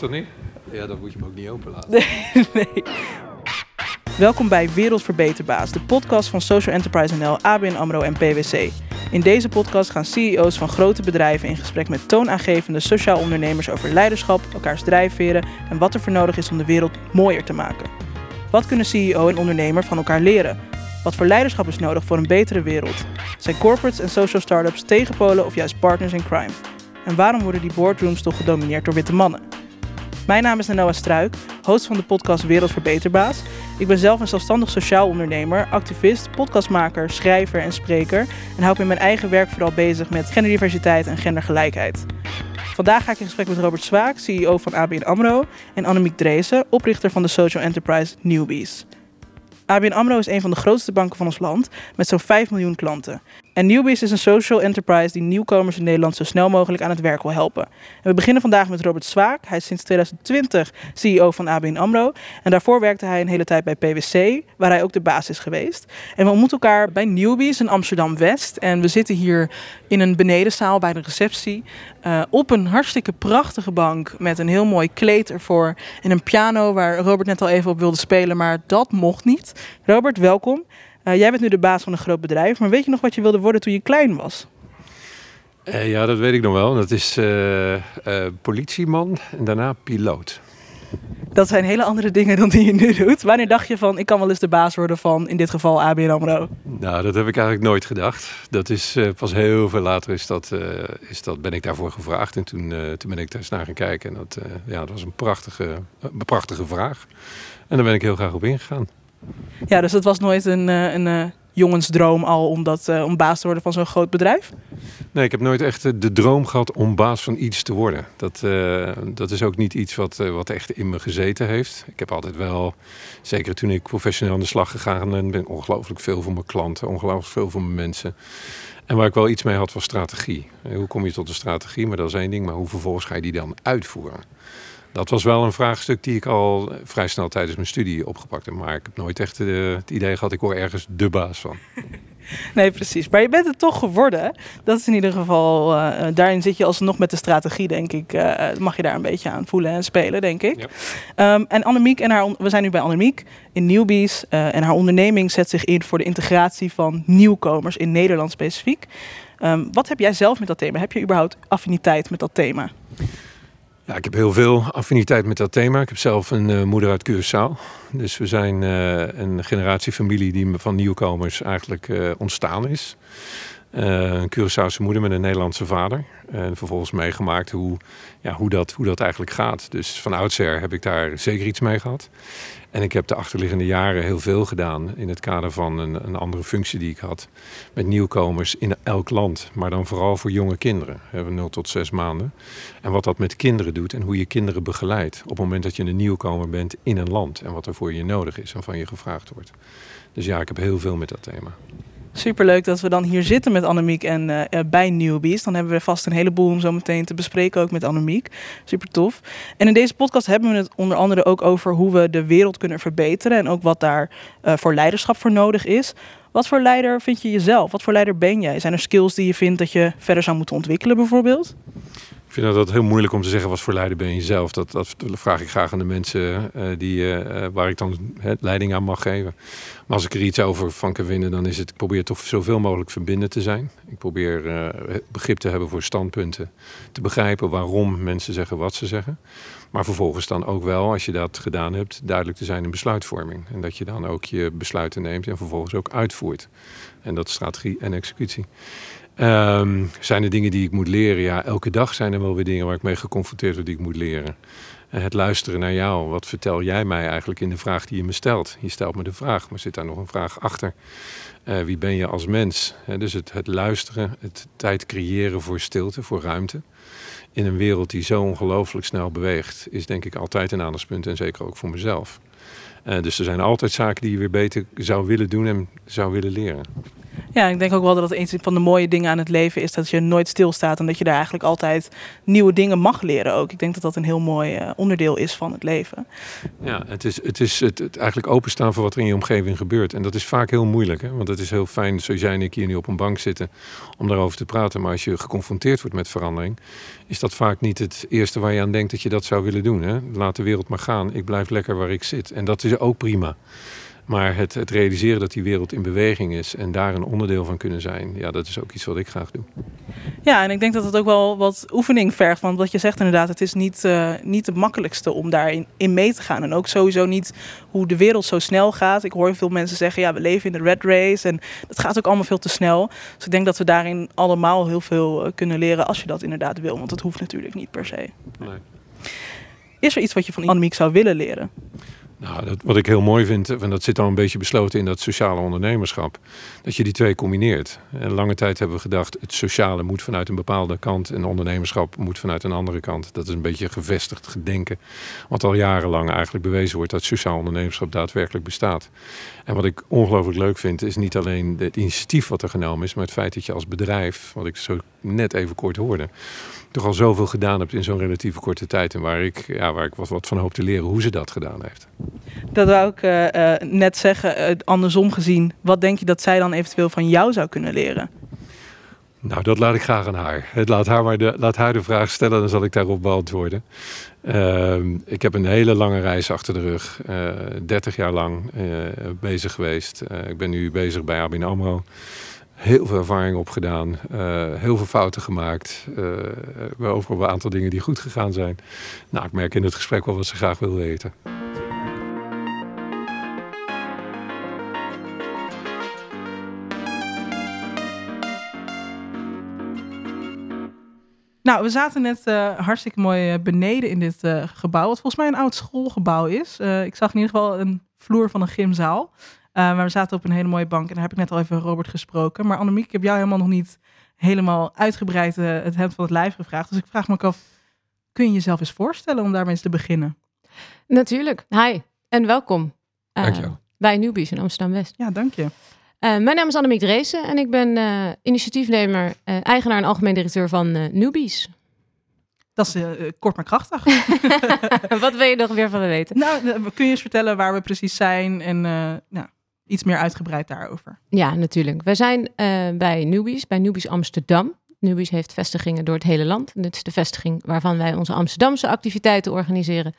toch niet? Ja, dan moet je hem ook niet open laten. Nee, nee. Welkom bij Wereldverbeterbaas, de podcast van Social Enterprise NL, ABN AMRO en PwC. In deze podcast gaan CEO's van grote bedrijven in gesprek met toonaangevende sociaal ondernemers over leiderschap, elkaars drijfveren en wat er voor nodig is om de wereld mooier te maken. Wat kunnen CEO en ondernemer van elkaar leren? Wat voor leiderschap is nodig voor een betere wereld? Zijn corporates en social startups tegenpolen of juist partners in crime? En waarom worden die boardrooms toch gedomineerd door witte mannen? Mijn naam is Noah Struik, host van de podcast Wereldverbeterbaas. Ik ben zelf een zelfstandig sociaal ondernemer, activist, podcastmaker, schrijver en spreker. En hou me in mijn eigen werk vooral bezig met genderdiversiteit en gendergelijkheid. Vandaag ga ik in gesprek met Robert Zwaak, CEO van ABN AMRO. En Annemiek Dreesen, oprichter van de social enterprise Newbies. ABN AMRO is een van de grootste banken van ons land met zo'n 5 miljoen klanten. En Newbies is een social enterprise die nieuwkomers in Nederland zo snel mogelijk aan het werk wil helpen. En we beginnen vandaag met Robert Zwaak. Hij is sinds 2020 CEO van ABN AMRO. En daarvoor werkte hij een hele tijd bij PwC, waar hij ook de baas is geweest. En we ontmoeten elkaar bij Newbies in Amsterdam-West. En we zitten hier in een benedenzaal bij de receptie. Uh, op een hartstikke prachtige bank met een heel mooi kleed ervoor. En een piano waar Robert net al even op wilde spelen, maar dat mocht niet. Robert, welkom. Uh, jij bent nu de baas van een groot bedrijf, maar weet je nog wat je wilde worden toen je klein was? Uh, ja, dat weet ik nog wel. Dat is uh, politieman en daarna piloot. Dat zijn hele andere dingen dan die je nu doet. Wanneer dacht je van, ik kan wel eens de baas worden van, in dit geval, ABN AMRO? Nou, dat heb ik eigenlijk nooit gedacht. Dat is pas heel veel later is dat, is dat, ben ik daarvoor gevraagd. En toen, toen ben ik daar eens naar gaan kijken. En dat, ja, dat was een prachtige, een prachtige vraag. En daar ben ik heel graag op ingegaan. Ja, dus het was nooit een, eh, een, eh, jongensdroom al om, dat, uh, om baas te worden van zo'n groot bedrijf? Nee, ik heb nooit echt de droom gehad om baas van iets te worden. Dat, dat is ook niet iets wat, wat echt in me gezeten heeft. Ik heb altijd wel, zeker toen ik professioneel aan de slag gegaan ben, ben ongelooflijk veel voor mijn klanten, ongelooflijk veel voor mijn mensen. En waar ik wel iets mee had was strategie. Hoe kom je tot een strategie? Maar dat is één ding, maar hoe vervolgens ga je die dan uitvoeren? Dat was wel een vraagstuk die ik al vrij snel tijdens mijn studie opgepakt heb. Maar ik heb nooit echt uh, het idee gehad, ik word ergens de baas van. Nee, precies. Maar je bent het toch geworden. Dat is in ieder geval, uh, daarin zit je alsnog met de strategie, denk ik. Uh, mag je daar een beetje aan voelen en spelen, denk ik. Ja. Um, en Annemiek, en haar, we zijn nu bij Annemiek in Newbies. en haar onderneming zet zich in voor de integratie van nieuwkomers in Nederland specifiek. Um, wat heb jij zelf met dat thema? Heb je überhaupt affiniteit met dat thema? Ja, ik heb heel veel affiniteit met dat thema. Ik heb zelf een uh, moeder uit Curaçao. Dus we zijn uh, een generatiefamilie die van nieuwkomers eigenlijk uh, ontstaan is. Een Curaçaose moeder met een Nederlandse vader. En vervolgens meegemaakt hoe, ja, hoe, dat, hoe dat eigenlijk gaat. Dus van oudsher heb ik daar zeker iets mee gehad. En ik heb de achterliggende jaren heel veel gedaan in het kader van een, een, andere functie die ik had. Met nieuwkomers in elk land, maar dan vooral voor jonge kinderen. We hebben 0 tot 6 maanden. En wat dat met kinderen doet en hoe je kinderen begeleidt. Op het moment dat je een nieuwkomer bent in een land. En wat er voor je nodig is en van je gevraagd wordt. Dus ja, ik heb heel veel met dat thema. Superleuk dat we dan hier zitten met Annemiek en uh, bij Newbies. Dan hebben we vast een heleboel om zo meteen te bespreken ook met Annemiek. Super tof. En in deze podcast hebben we het onder andere ook over hoe we de wereld kunnen verbeteren. En ook wat daar uh, voor leiderschap voor nodig is. Wat voor leider vind je jezelf? Wat voor leider ben jij? Zijn er skills die je vindt dat je verder zou moeten ontwikkelen bijvoorbeeld? Ik vind dat heel moeilijk om te zeggen wat voor leider ben je zelf. Dat, dat vraag ik graag aan de mensen uh, die, uh, waar ik dan uh, leiding aan mag geven. Maar als ik er iets over van kan winnen, dan is het... ik probeer toch zoveel mogelijk verbinden te zijn. Ik probeer begrip te hebben voor standpunten. Te begrijpen waarom mensen zeggen wat ze zeggen. Maar vervolgens dan ook wel, als je dat gedaan hebt, duidelijk te zijn in besluitvorming. En dat je dan ook je besluiten neemt en vervolgens ook uitvoert. En dat is strategie en executie. Um, zijn er dingen die ik moet leren? Ja, elke dag zijn er wel weer dingen waar ik mee geconfronteerd word die ik moet leren. Uh, het luisteren naar jou. Wat vertel jij mij eigenlijk in de vraag die je me stelt? Je stelt me de vraag, maar zit daar nog een vraag achter? Uh, wie ben je als mens? Dus het, het, luisteren, het tijd creëren voor stilte, voor ruimte. In een wereld die zo ongelooflijk snel beweegt, is denk ik altijd een aandachtspunt en zeker ook voor mezelf. dus er zijn altijd zaken die je weer beter zou willen doen en zou willen leren. Ja, ik denk ook wel dat het een van de mooie dingen aan het leven is dat je nooit stilstaat en dat je daar eigenlijk altijd nieuwe dingen mag leren ook. Ik denk dat dat een heel mooi uh, onderdeel is van het leven. Ja, het is, het, is het, het, eigenlijk openstaan voor wat er in je omgeving gebeurt. En dat is vaak heel moeilijk, hè? want het is heel fijn, zoals jij en ik hier nu op een bank zitten, om daarover te praten. Maar als je geconfronteerd wordt met verandering, is dat vaak niet het eerste waar je aan denkt dat je dat zou willen doen. Hè? Laat de wereld maar gaan, ik blijf lekker waar ik zit. En dat is ook prima. Maar het, het, realiseren dat die wereld in beweging is en daar een onderdeel van kunnen zijn, ja, dat is ook iets wat ik graag doe. Ja, en ik denk dat het ook wel wat oefening vergt. Want wat je zegt inderdaad, het is niet, uh, niet het makkelijkste om daarin in mee te gaan. En ook sowieso niet hoe de wereld zo snel gaat. Ik hoor veel mensen zeggen, ja, we leven in de red race en dat gaat ook allemaal veel te snel. Dus ik denk dat we daarin allemaal heel veel uh, kunnen leren als je dat inderdaad wil. Want dat hoeft natuurlijk niet per se. Nee. Is er iets wat je van Annemiek zou willen leren? Nou, dat, wat ik heel mooi vind, en dat zit al een beetje besloten in dat sociale ondernemerschap, dat je die twee combineert. En lange tijd hebben we gedacht, het sociale moet vanuit een bepaalde kant en ondernemerschap moet vanuit een andere kant. Dat is een beetje gevestigd gedenken, wat al jarenlang eigenlijk bewezen wordt dat sociaal ondernemerschap daadwerkelijk bestaat. En wat ik ongelooflijk leuk vind, is niet alleen het initiatief wat er genomen is, maar het feit dat je als bedrijf, wat ik zo net even kort hoorde, toch al zoveel gedaan hebt in zo'n relatief korte tijd. En waar ik, ja, waar ik wat, wat van hoop te leren hoe ze dat gedaan heeft. Dat wou ik uh, net zeggen, uh, andersom gezien. Wat denk je dat zij dan eventueel van jou zou kunnen leren? Nou, dat laat ik graag aan haar. Laat haar, maar de, laat haar de vraag stellen, dan zal ik daarop beantwoorden. Ehm, ik heb een hele lange reis achter de rug. 30 jaar lang bezig geweest. ik ben nu bezig bij ABN AMRO heel veel ervaring opgedaan, uh, heel veel fouten gemaakt. Uh, we over een aantal dingen die goed gegaan zijn. Nou, ik merk in het gesprek wel wat ze graag wil weten. Nou, we zaten net uh, hartstikke mooi beneden in dit gebouw, wat volgens mij een oud schoolgebouw is. ik zag in ieder geval een vloer van een gymzaal. Uh, maar we zaten op een hele mooie bank en daar heb ik net al even Robert gesproken. Maar Annemiek, ik heb jou helemaal nog niet helemaal uitgebreid uh, het hemd van het lijf gevraagd. Dus ik vraag me ook af, kun je jezelf eens voorstellen om daarmee eens te beginnen? Natuurlijk. Hi en welkom. Uh, dank je. Bij Newbies in Amsterdam-West. Ja, dank je. mijn naam is Annemiek Dreesen en ik ben initiatiefnemer, eigenaar en algemeen directeur van Newbies. Dat is kort maar krachtig. Wat wil je nog weer van me weten? Nou, kun je eens vertellen waar we precies zijn en nou, iets meer uitgebreid daarover. Ja, natuurlijk. We zijn uh, bij Newbies, bij Newbies Amsterdam. Newbies heeft vestigingen door het hele land. Dit is de vestiging waarvan wij onze Amsterdamse activiteiten organiseren.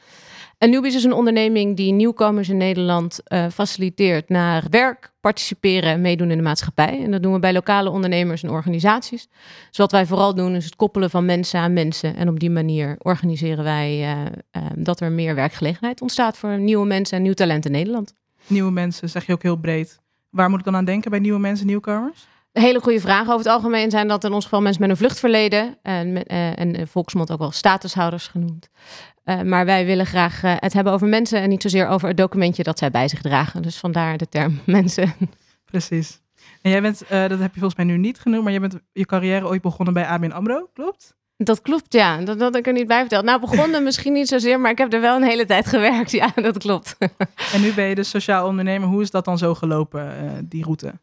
En Newbies is een onderneming die nieuwkomers in Nederland uh, faciliteert naar werk, participeren en meedoen in de maatschappij. En dat doen we bij lokale ondernemers en organisaties. Dus wat wij vooral doen is het koppelen van mensen aan mensen. En op die manier organiseren wij uh, dat er meer werkgelegenheid ontstaat voor nieuwe mensen en nieuw talent in Nederland. Nieuwe mensen, zeg je ook heel breed. Waar moet ik dan aan denken bij nieuwe mensen, nieuwkomers? Een hele goede vraag. Over het algemeen zijn dat in ons geval mensen met een vluchtverleden. En, uh, en volksmond ook wel statushouders genoemd. Uh, maar wij willen graag uh, het hebben over mensen en niet zozeer over het documentje dat zij bij zich dragen. Dus vandaar de term mensen. Precies. En jij bent, dat heb je volgens mij nu niet genoemd, maar jij bent je carrière ooit begonnen bij ABN AMRO, klopt? Dat klopt, ja. Dat had ik er niet bij verteld. Nou, begonnen misschien niet zozeer, maar ik heb er wel een hele tijd gewerkt. Ja, dat klopt. En nu ben je dus sociaal ondernemer. Hoe is dat dan zo gelopen, uh, die route?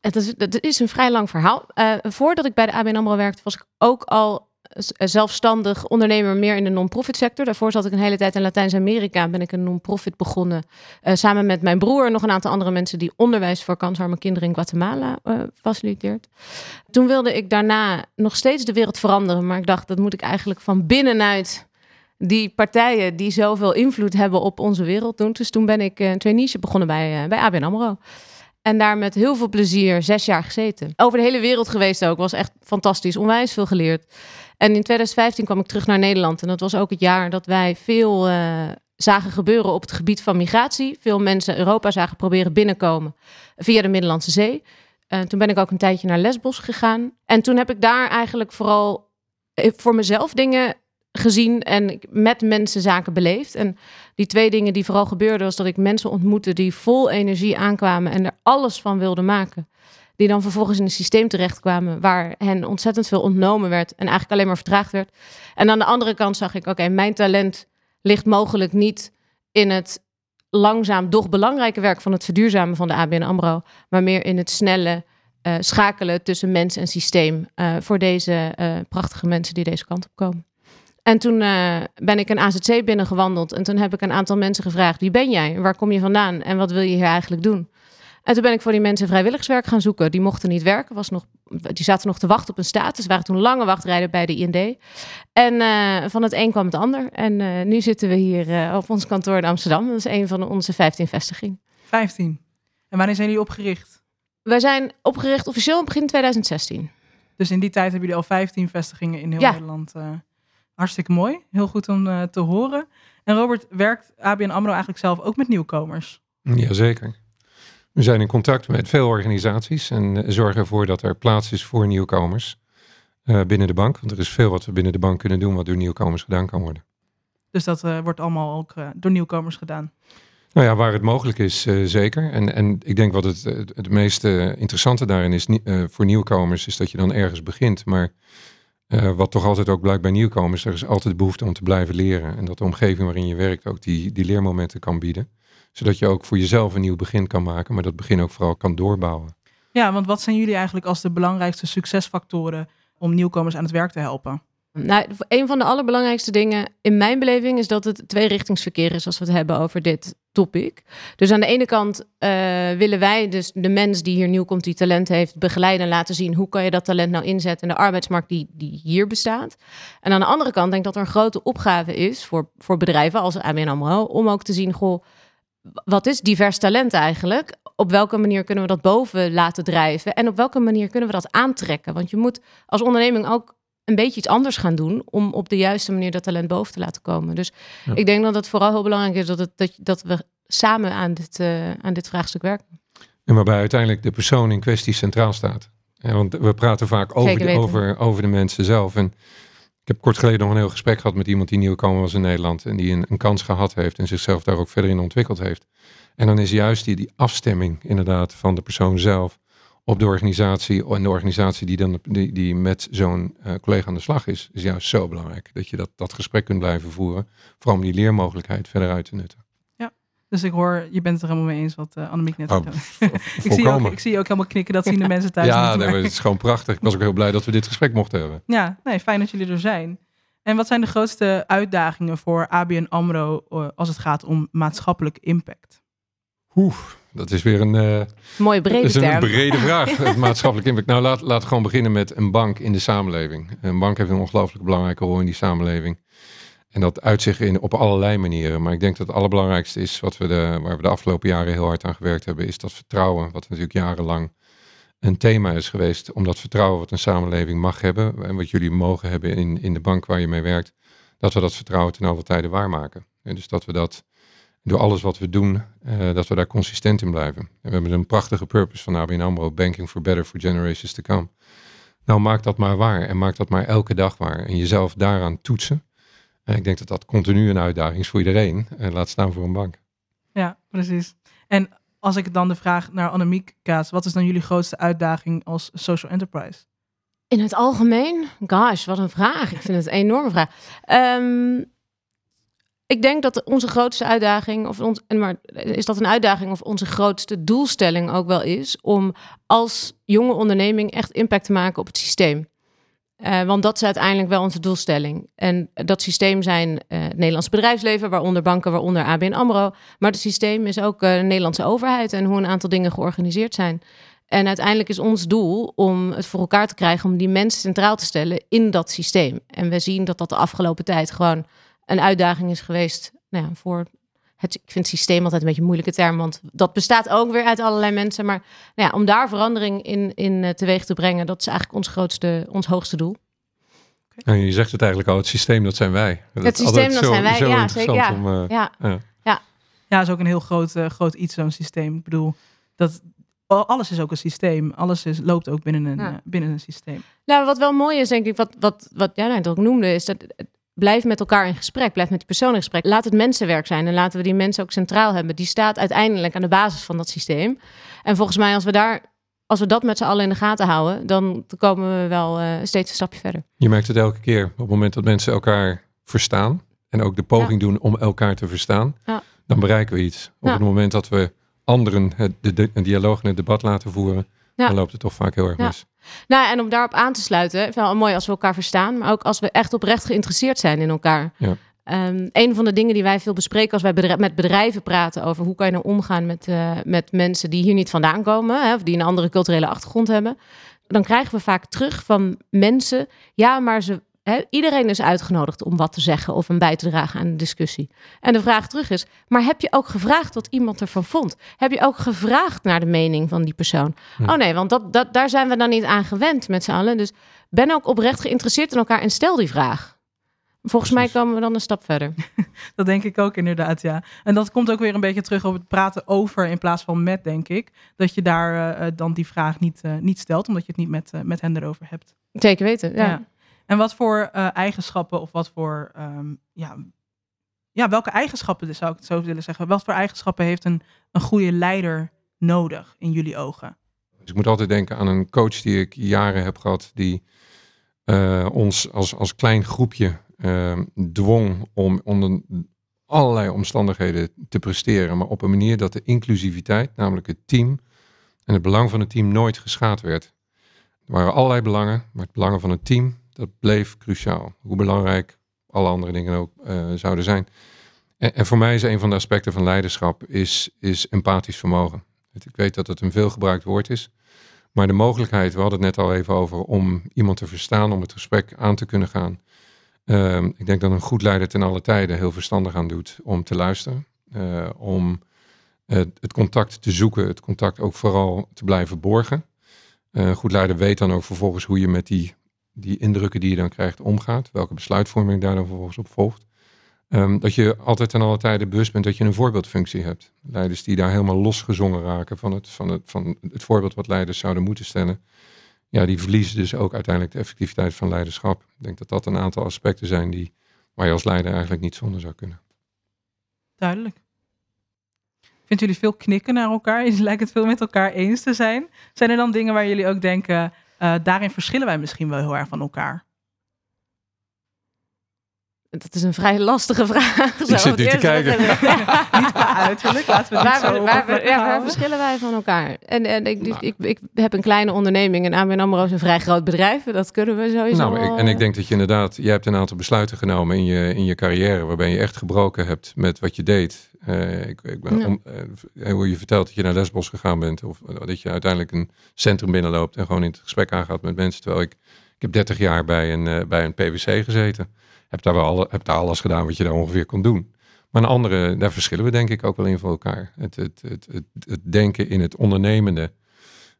Het is, het is een vrij lang verhaal. Uh, voordat ik bij de ABN AMRO werkte, was ik ook al zelfstandig ondernemer meer in de non-profit sector. Daarvoor zat ik een hele tijd in Latijns-Amerika. Ben ik een non-profit begonnen. Uh, samen met mijn broer en nog een aantal andere mensen die onderwijs voor kansarme kinderen in Guatemala uh, faciliteert. Toen wilde ik daarna nog steeds de wereld veranderen. Maar ik dacht, dat moet ik eigenlijk van binnenuit die partijen die zoveel invloed hebben op onze wereld doen. Dus toen ben ik een traineeship begonnen bij, uh, bij ABN AMRO. En daar met heel veel plezier zes jaar gezeten. Over de hele wereld geweest ook. Was echt fantastisch. Onwijs veel geleerd. En in 2015 kwam ik terug naar Nederland. En dat was ook het jaar dat wij veel uh, zagen gebeuren op het gebied van migratie. Veel mensen Europa zagen proberen binnenkomen via de Middellandse Zee. Uh, toen ben ik ook een tijdje naar Lesbos gegaan. En toen heb ik daar eigenlijk vooral eh, voor mezelf dingen gezien en met mensen zaken beleefd. En die twee dingen die vooral gebeurden, was dat ik mensen ontmoette die vol energie aankwamen en er alles van wilden maken. Die dan vervolgens in een systeem terechtkwamen waar hen ontzettend veel ontnomen werd en eigenlijk alleen maar vertraagd werd. En aan de andere kant zag ik, oké, mijn talent ligt mogelijk niet in het langzaam, doch belangrijke werk van het verduurzamen van de ABN AMRO, maar meer in het snelle eh, schakelen tussen mens en systeem eh, voor deze eh, prachtige mensen die deze kant op komen. En toen ben ik een AZC binnengewandeld en toen heb ik een aantal mensen gevraagd: wie ben jij? Waar kom je vandaan? En wat wil je hier eigenlijk doen? En toen ben ik voor die mensen vrijwilligerswerk gaan zoeken. Die mochten niet werken, was nog, die zaten nog te wachten op een status. Waren toen lange wachtrijden bij de IND. En van het een kwam het ander. En nu zitten we hier op ons kantoor in Amsterdam. Dat is een van onze 15 vestigingen. 15. En wanneer zijn jullie opgericht? Wij zijn opgericht officieel begin 2016. Dus in die tijd hebben jullie al 15 vestigingen in heel Nederland. Hartstikke mooi. Heel goed om uh, te horen. En Robert, werkt ABN AMRO eigenlijk zelf ook met nieuwkomers? Jazeker. We zijn in contact met veel organisaties en eh, zorgen ervoor dat er plaats is voor nieuwkomers binnen de bank. Want er is veel wat we binnen de bank kunnen doen wat door nieuwkomers gedaan kan worden. Dus dat wordt allemaal ook door nieuwkomers gedaan? Nou ja, waar het mogelijk is, uh, zeker. En, en ik denk wat het, het, meest interessante daarin is uh, voor nieuwkomers, is dat je dan ergens begint. Maar uh, wat toch altijd ook blijkt bij nieuwkomers, er is altijd behoefte om te blijven leren. En dat de omgeving waarin je werkt ook die, die leermomenten kan bieden. Zodat je ook voor jezelf een nieuw begin kan maken, maar dat begin ook vooral kan doorbouwen. Ja, want wat zijn jullie eigenlijk als de belangrijkste succesfactoren om nieuwkomers aan het werk te helpen? Nou, een van de allerbelangrijkste dingen in mijn beleving is dat het tweerichtingsverkeer is als we het hebben over dit topic. Dus aan de ene kant uh, willen wij dus de mens die hier nieuw komt, die talent heeft, begeleiden en laten zien hoe kan je dat talent nou inzetten in de arbeidsmarkt die, die hier bestaat. En aan de andere kant denk ik dat er een grote opgave is voor, voor bedrijven als ABN AMRO om ook te zien, goh, wat is divers talent eigenlijk? Op welke manier kunnen we dat boven laten drijven? En op welke manier kunnen we dat aantrekken? Want je moet als onderneming ook een beetje iets anders gaan doen om op de juiste manier dat talent boven te laten komen. Dus ik denk dat het vooral heel belangrijk is dat, het, dat, dat we samen aan dit, uh, aan dit vraagstuk werken. En waarbij uiteindelijk de persoon in kwestie centraal staat. want we praten vaak over de, over, over de mensen zelf. En ik heb kort geleden nog een heel gesprek gehad met iemand die nieuwkomer was in Nederland. En die een, een kans gehad heeft en zichzelf daar ook verder in ontwikkeld heeft. En dan is juist die, die afstemming inderdaad van de persoon zelf op de organisatie en de organisatie die, dan, die, die met zo'n uh, collega aan de slag is, is juist zo belangrijk. Dat je dat, dat gesprek kunt blijven voeren, vooral om die leermogelijkheid verder uit te nutten. Ja, dus ik hoor, je bent het er helemaal mee eens wat uh, Annemiek net oh, ik, zie ook, ik zie je ook helemaal knikken, dat zien de mensen thuis Ja, nee, het is gewoon prachtig. Ik was ook heel blij dat we dit gesprek mochten hebben. Ja, nee, fijn dat jullie er zijn. En wat zijn de grootste uitdagingen voor ABN AMRO uh, als het gaat om maatschappelijk impact? Oeh, dat is weer een, uh, Mooie brede, is een brede vraag. Het maatschappelijk impact. Nou, laat, laat gewoon beginnen met een bank in de samenleving. Een bank heeft een ongelooflijk belangrijke rol in die samenleving. En dat uitzicht in, op allerlei manieren. Maar ik denk dat het allerbelangrijkste is, wat we de, waar we de afgelopen jaren heel hard aan gewerkt hebben, is dat vertrouwen. Wat natuurlijk jarenlang een thema is geweest. Om dat vertrouwen wat een samenleving mag hebben. En wat jullie mogen hebben in, in de bank waar je mee werkt. Dat we dat vertrouwen ten alle tijde waarmaken. En dus dat we dat door alles wat we doen, uh, dat we daar consistent in blijven. we hebben een prachtige purpose van ABN AMRO, Banking for Better for Generations to Come. Nou, maak dat maar waar en maak dat maar elke dag waar. En jezelf daaraan toetsen. En ik denk dat dat continu een uitdaging is voor iedereen. En laat staan voor een bank. Ja, precies. En als ik dan de vraag naar Annemiek kaas, wat is dan jullie grootste uitdaging als social enterprise? In het algemeen? Gosh, wat een vraag. Ik vind het een enorme vraag. Um, ik denk dat onze grootste uitdaging, of ons, maar is dat een uitdaging of onze grootste doelstelling ook wel is, om als jonge onderneming echt impact te maken op het systeem. Uh, want dat is uiteindelijk wel onze doelstelling. En dat systeem zijn uh, het Nederlands bedrijfsleven, waaronder banken, waaronder ABN AMRO. Maar het systeem is ook uh, de Nederlandse overheid en hoe een aantal dingen georganiseerd zijn. En uiteindelijk is ons doel om het voor elkaar te krijgen om die mensen centraal te stellen in dat systeem. En we zien dat dat de afgelopen tijd gewoon een uitdaging is geweest nou ja, voor het, ik vind het systeem altijd een beetje een moeilijke term, want dat bestaat ook weer uit allerlei mensen. Maar nou ja, om daar verandering in, in uh, teweeg te brengen, dat is eigenlijk ons grootste, ons hoogste doel. En je zegt het eigenlijk al, het systeem dat zijn wij. Dat het systeem dat zijn wij, ja zeker. Ja. Om, uh, ja. ja. Ja. ja, is ook een heel groot, uh, groot iets zo'n systeem. Ik bedoel, dat, alles is ook een systeem. Alles is, loopt ook binnen een, binnen een systeem. Nou, wat wel mooi is, denk ik, wat, wat, wat jij nou ook noemde, is dat blijf met elkaar in gesprek. Blijf met die persoon in gesprek. Laat het mensenwerk zijn. En laten we die mensen ook centraal hebben. Die staat uiteindelijk aan de basis van dat systeem. En volgens mij, als we daar. Als we dat met z'n allen in de gaten houden, dan komen we wel uh, steeds een stapje verder. Je merkt het elke keer. Op het moment dat mensen elkaar verstaan en ook de poging doen om elkaar te verstaan, ja. dan bereiken we iets. Op het moment dat we anderen het, de, een dialoog en het debat laten voeren, dan loopt het toch vaak heel erg mis. Nou, en om daarop aan te sluiten, is wel mooi als we elkaar verstaan, maar ook als we echt oprecht geïnteresseerd zijn in elkaar. Ja. Ehm, een van de dingen die wij veel bespreken als wij met bedrijven praten over hoe kan je nou omgaan met, eh, met mensen die hier niet vandaan komen, hè, of die een andere culturele achtergrond hebben, dan krijgen we vaak terug van mensen, ja, maar ze, iedereen is uitgenodigd om wat te zeggen of een bij te dragen aan de discussie. En de vraag terug is, maar heb je ook gevraagd wat iemand ervan vond? Heb je ook gevraagd naar de mening van die persoon? Oh nee, want dat, dat, daar zijn we dan niet aan gewend met z'n allen. Dus ben ook oprecht geïnteresseerd in elkaar en stel die vraag. Volgens Precies. mij komen we dan een stap verder. Dat denk ik ook inderdaad, ja. En dat komt ook weer een beetje terug op het praten over in plaats van met, denk ik. Dat je daar eh, eh, dan die vraag niet, eh, niet stelt, omdat je het niet met, met hen erover hebt. Zeker weten, ja. Ja. En wat voor eh, eigenschappen of wat voor, ehm, ja, ja, welke eigenschappen, dus zou ik het zo willen zeggen, wat voor eigenschappen heeft een, een goede leider nodig in jullie ogen? Dus ik moet altijd denken aan een coach die ik jaren heb gehad, die eh, ons als, als klein groepje eh, dwong om onder allerlei omstandigheden te presteren, maar op een manier dat de inclusiviteit, namelijk het team en het belang van het team nooit geschaad werd. Er waren allerlei belangen, maar het belang van het team, dat bleef cruciaal. Hoe belangrijk alle andere dingen ook eh, zouden zijn. En, en voor mij is een van de aspecten van leiderschap is, is empathisch vermogen. Ik weet dat het een veelgebruikt woord is. Maar de mogelijkheid, we hadden het net al even over, om iemand te verstaan, om het gesprek aan te kunnen gaan. Ehm, ik denk dat een goed leider ten alle tijden heel verstandig aan doet om te luisteren. eh, om het contact te zoeken, het contact ook vooral te blijven borgen. Eh, een goed leider weet dan ook vervolgens hoe je met die, die indrukken die je dan krijgt omgaat. Welke besluitvorming daar dan vervolgens op volgt. Ehm, dat je altijd ten alle tijde bewust bent dat je een voorbeeldfunctie hebt. Leiders die daar helemaal losgezongen raken van het, van, het, van het voorbeeld wat leiders zouden moeten stellen. Ja, die verliezen dus ook uiteindelijk de effectiviteit van leiderschap. Ik denk dat dat een aantal aspecten zijn die, waar je als leider eigenlijk niet zonder zou kunnen. Duidelijk. Vinden jullie veel knikken naar elkaar? Jullie lijken het veel met elkaar eens te zijn. Zijn er dan dingen waar jullie ook denken, daarin verschillen wij misschien wel heel erg van elkaar? Dat is een vrij lastige vraag. Ik zit nu te kijken. Niet qua uiterlijk, laten we het niet Waar, ja, verschillen wij van elkaar? En, en ik, Nou. ik, ik heb een kleine onderneming en ABN AMRO is een vrij groot bedrijf. Dat kunnen we sowieso Nou, ik, en ik denk dat je inderdaad, jij hebt een aantal besluiten genomen in je, in je carrière waarbij je echt gebroken hebt met wat je deed. Eh, ik, ik ben Ja. om, eh, hoe je vertelt dat je naar Lesbos gegaan bent of dat je uiteindelijk een centrum binnenloopt en gewoon in het gesprek aangaat met mensen. Terwijl ik, ik heb 30 jaar bij een, eh, bij een PwC gezeten. Heb daar wel alle, heb daar alles gedaan wat je daar ongeveer kon doen. Maar een andere, daar verschillen we denk ik ook wel in van elkaar. Het, het, het, het, het denken in het ondernemende.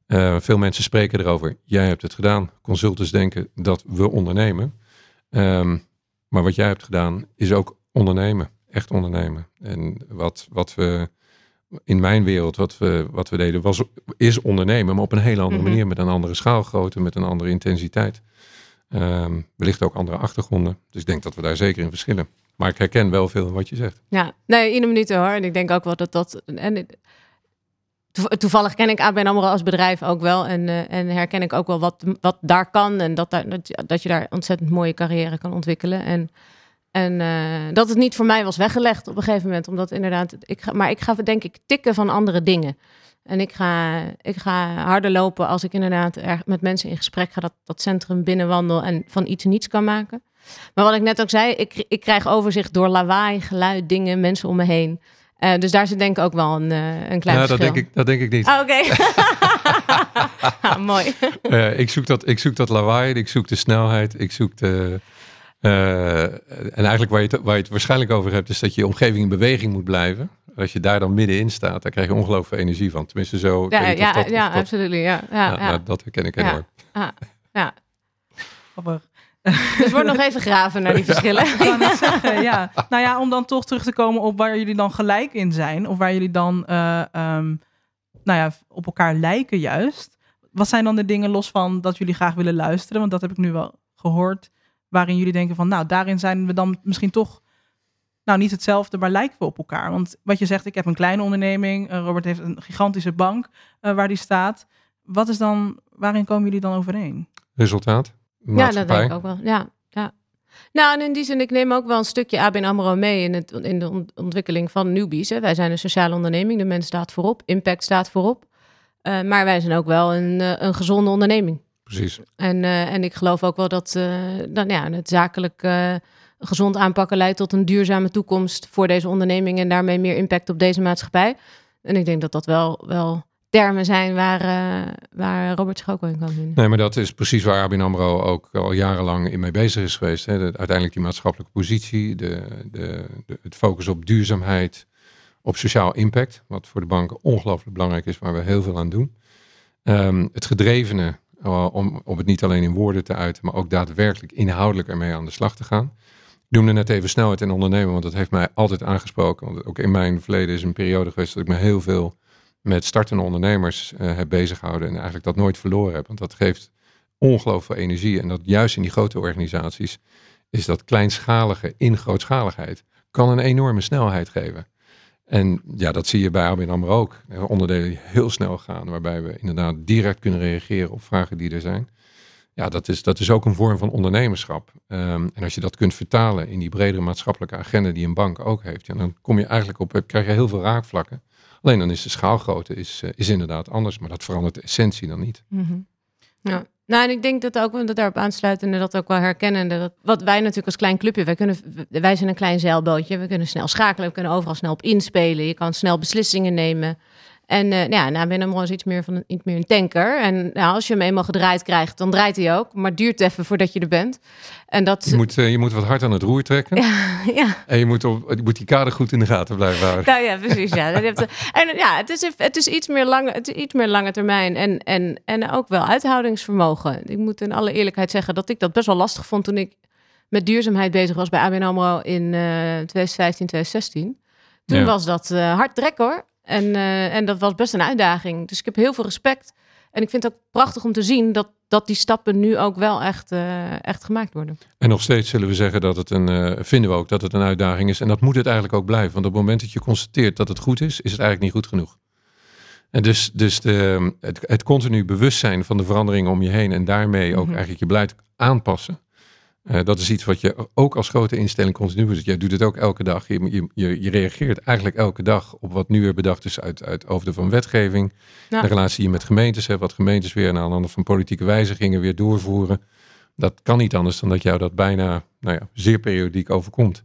Eh, veel mensen spreken erover. Jij hebt het gedaan. Consultants denken dat we ondernemen. Ehm, maar wat jij hebt gedaan is ook ondernemen. Echt ondernemen. En wat, wat we in mijn wereld, wat we, wat we deden, was, is ondernemen. Maar op een hele andere Mhm. manier. Met een andere schaalgrootte, met een andere intensiteit. Ehm, wellicht ook andere achtergronden. Dus ik denk dat we daar zeker in verschillen. Maar ik herken wel veel in wat je zegt. Ja, nee, in een minuut hoor. En ik denk ook wel dat dat... En, toevallig ken ik ABN AMRO als bedrijf ook wel. En, eh, en herken ik ook wel wat, wat daar kan. En dat, daar, dat, je- daar ontzettend mooie carrière kan ontwikkelen. En, en eh, dat het niet voor mij was weggelegd op een gegeven moment. Omdat inderdaad... Ik maar ik ga denk ik tikken van andere dingen. En ik ga, ik ga harder lopen als ik inderdaad er met mensen in gesprek ga. Dat, dat centrum binnenwandel en van iets niets kan maken. Maar wat ik net ook zei, ik, ik krijg overzicht door lawaai, geluid, dingen, mensen om me heen. Eh, dus daar zit denk ik ook wel een, eh, een klein Ja, dat verschil. denk, ik, dat denk ik niet. Ah, Oké. Ah, mooi. Eh, ik, zoek dat, ik zoek dat lawaai, ik zoek de snelheid, ik zoek de... eh, en eigenlijk waar je, het, waar je het waarschijnlijk over hebt, is dat je omgeving in beweging moet blijven. Als je daar dan middenin staat, daar krijg je ongelooflijk veel energie van. Tenminste zo. ik Ja, of ja, dat- of ja, dat- absoluut. Ja, ja, ja, ja. nou, dat herken ik Ja. enorm. ja. Grappig. Dus wordt nog even graven naar die verschillen. Ik wou net zeggen, ja. Nou ja, om dan toch terug te komen op waar jullie dan gelijk in zijn. Of waar jullie dan eh, ehm, nou ja, op elkaar lijken juist. Wat zijn dan de dingen los van dat jullie graag willen luisteren? Want dat heb ik nu wel gehoord. Waarin jullie denken van, nou, daarin zijn we dan misschien toch... Nou, niet hetzelfde, maar lijken we op elkaar. Want wat je zegt, ik heb een kleine onderneming. eh, Robert heeft een gigantische bank eh, waar die staat. Wat is dan, waarin komen jullie dan overeen? Resultaat? Ja, dat denk ik ook wel. Ja, ja. Nou, en in die zin, ik neem ook wel een stukje ABN AMRO mee in, het, in de ont- ontwikkeling van newbies. Hè. Wij zijn een sociale onderneming, de mens staat voorop, impact staat voorop. Uh, maar wij zijn ook wel een, een gezonde onderneming. Precies. En, en ik geloof ook wel dat dan, ja, het zakelijk gezond aanpakken leidt tot een duurzame toekomst voor deze onderneming en daarmee meer impact op deze maatschappij. En ik denk dat dat wel, wel termen zijn waar, uh, waar Robert zich ook wel in kan vinden. Nee, maar dat is precies waar ABN AMRO ook al jarenlang in mee bezig is geweest. Hè. uiteindelijk die maatschappelijke positie, de, de, de, het focus op duurzaamheid, op sociaal impact, wat voor de banken ongelooflijk belangrijk is, waar we heel veel aan doen. Um, het gedrevene om, om het niet alleen in woorden te uiten, maar ook daadwerkelijk inhoudelijk ermee aan de slag te gaan. Ik noemde net even snelheid in ondernemen, want dat heeft mij altijd aangesproken. Want ook in mijn verleden is een periode geweest dat ik me heel veel met startende ondernemers uh, heb bezighouden en eigenlijk dat nooit verloren heb. Want dat geeft ongelooflijk energie. En dat juist in die grote organisaties is dat kleinschalige in grootschaligheid kan een enorme snelheid geven. En ja, dat zie je bij ABN AMRO ook. Onderdelen die heel snel gaan, waarbij we inderdaad direct kunnen reageren op vragen die er zijn. Ja, dat is, dat is ook een vorm van ondernemerschap. Um, en als je dat kunt vertalen in die bredere maatschappelijke agenda die een bank ook heeft, dan kom je eigenlijk op, krijg je heel veel raakvlakken. Alleen dan is de schaalgrootte is, eh, is inderdaad anders, maar dat verandert de essentie dan niet. Mm Ja. Nou, en ik denk dat ook, dat daarop aansluiten en dat ook wel herkennen. Dat, wat wij natuurlijk als klein clubje, wij, kunnen, wij zijn een klein zeilbootje. We kunnen snel schakelen, we kunnen overal snel op inspelen. Je kan snel beslissingen nemen. En uh, ja, nou, Ben Amro is iets meer, van een, iets meer een tanker. En nou, als je hem eenmaal gedraaid krijgt, dan draait hij ook. Maar het duurt even voordat je er bent. En dat... je, moet, uh, je moet wat hard aan het roer trekken. Ja, ja. En je moet, op, je moet die kader goed in de gaten blijven houden. Nou ja, precies. Ja. en ja, het is, het is, iets, meer lange, het is iets meer lange termijn. En, en, en ook wel uithoudingsvermogen. Ik moet in alle eerlijkheid zeggen dat ik dat best wel lastig vond toen ik met duurzaamheid bezig was bij ABN AMRO in uh, 2015, 2016. Toen ja. was dat hard trek hoor. En, uh, en dat was best een uitdaging. Dus ik heb heel veel respect. En ik vind het ook prachtig om te zien dat, dat die stappen nu ook wel echt, uh, echt gemaakt worden. En nog steeds zullen we zeggen dat het een, uh, vinden we ook dat het een uitdaging is. En dat moet het eigenlijk ook blijven. Want op het moment dat je constateert dat het goed is, is het eigenlijk niet goed genoeg. En dus, dus de, het, het continu bewustzijn van de veranderingen om je heen en daarmee ook mm -hmm. eigenlijk je beleid aanpassen. Uh, dat is iets wat je ook als grote instelling continu doet. Jij doet het ook elke dag. Je, je, je, reageert eigenlijk elke dag op wat nu weer bedacht is uit, uit hoofden van wetgeving. Ja. De relatie die je met gemeentes hebt. Wat gemeentes weer aan de hand van politieke wijzigingen weer doorvoeren. Dat kan niet anders dan dat jou dat bijna nou ja, zeer periodiek overkomt.